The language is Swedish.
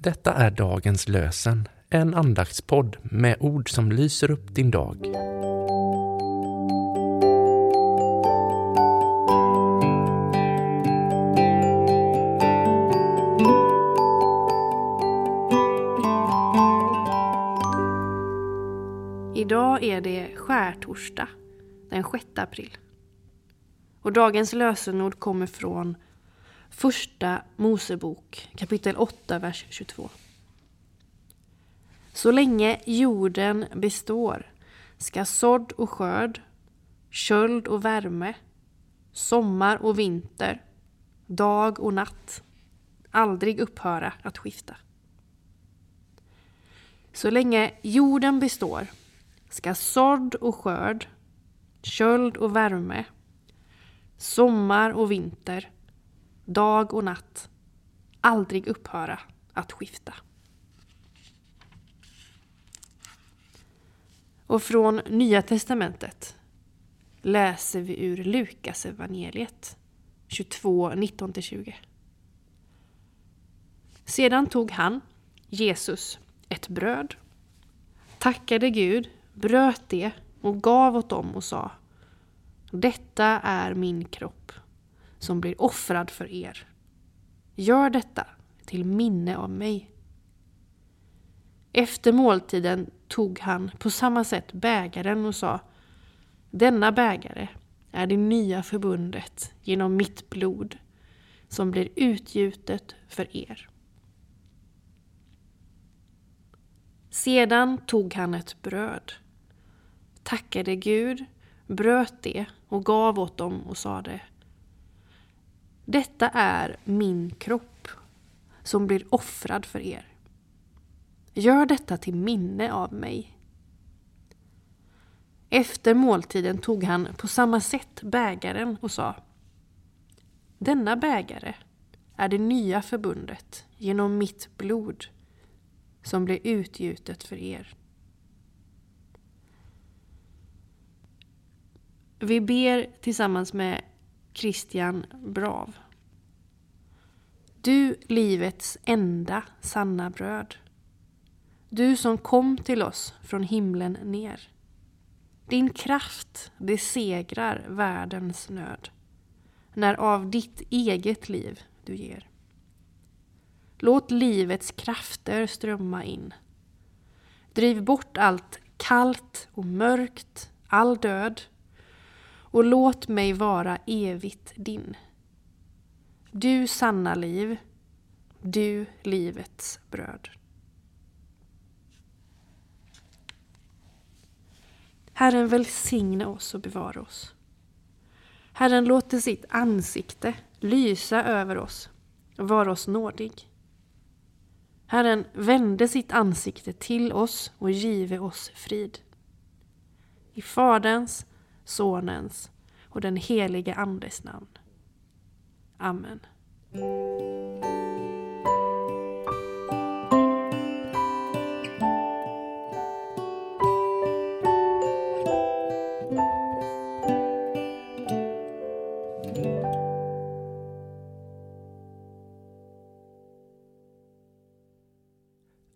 Detta är dagens lösen, en andaktspodd med ord som lyser upp din dag. Idag är det skärtorsdag den 6 april. Och dagens lösenord kommer från Första Mosebok kapitel 8, vers 22. Så länge jorden består ska sådd och skörd, köld och värme, sommar och vinter, dag och natt aldrig upphöra att skifta. Så länge jorden består ska sådd och skörd, köld och värme, sommar och vinter, dag och natt aldrig upphöra att skifta. Och från Nya Testamentet läser vi ur Lukas evangeliet 22, 19-20. Sedan tog han, Jesus, ett bröd, tackade Gud, bröt det och gav åt dem och sa Detta är min kropp som blir offrad för er. Gör detta till minne av mig. Efter måltiden tog han på samma sätt bägaren och sa Denna bägare är det nya förbundet genom mitt blod som blir utgjutet för er. Sedan tog han ett bröd, tackade Gud, bröt det och gav åt dem och sade detta är min kropp som blir offrad för er. Gör detta till minne av mig. Efter måltiden tog han på samma sätt bägaren och sa Denna bägare är det nya förbundet genom mitt blod som blir utgjutet för er. Vi ber tillsammans med Christian Brav. Du livets enda sanna bröd. Du som kom till oss från himlen ner. Din kraft besegrar världens nöd när av ditt eget liv du ger. Låt livets krafter strömma in. Driv bort allt kallt och mörkt, all död och låt mig vara evigt din. Du sanna liv, du livets bröd. Herren välsigne oss och bevara oss. Herren låter sitt ansikte lysa över oss och vara oss nådig. Herren vände sitt ansikte till oss och give oss frid. I Faderns, Sonens och den helige Andes namn. Amen.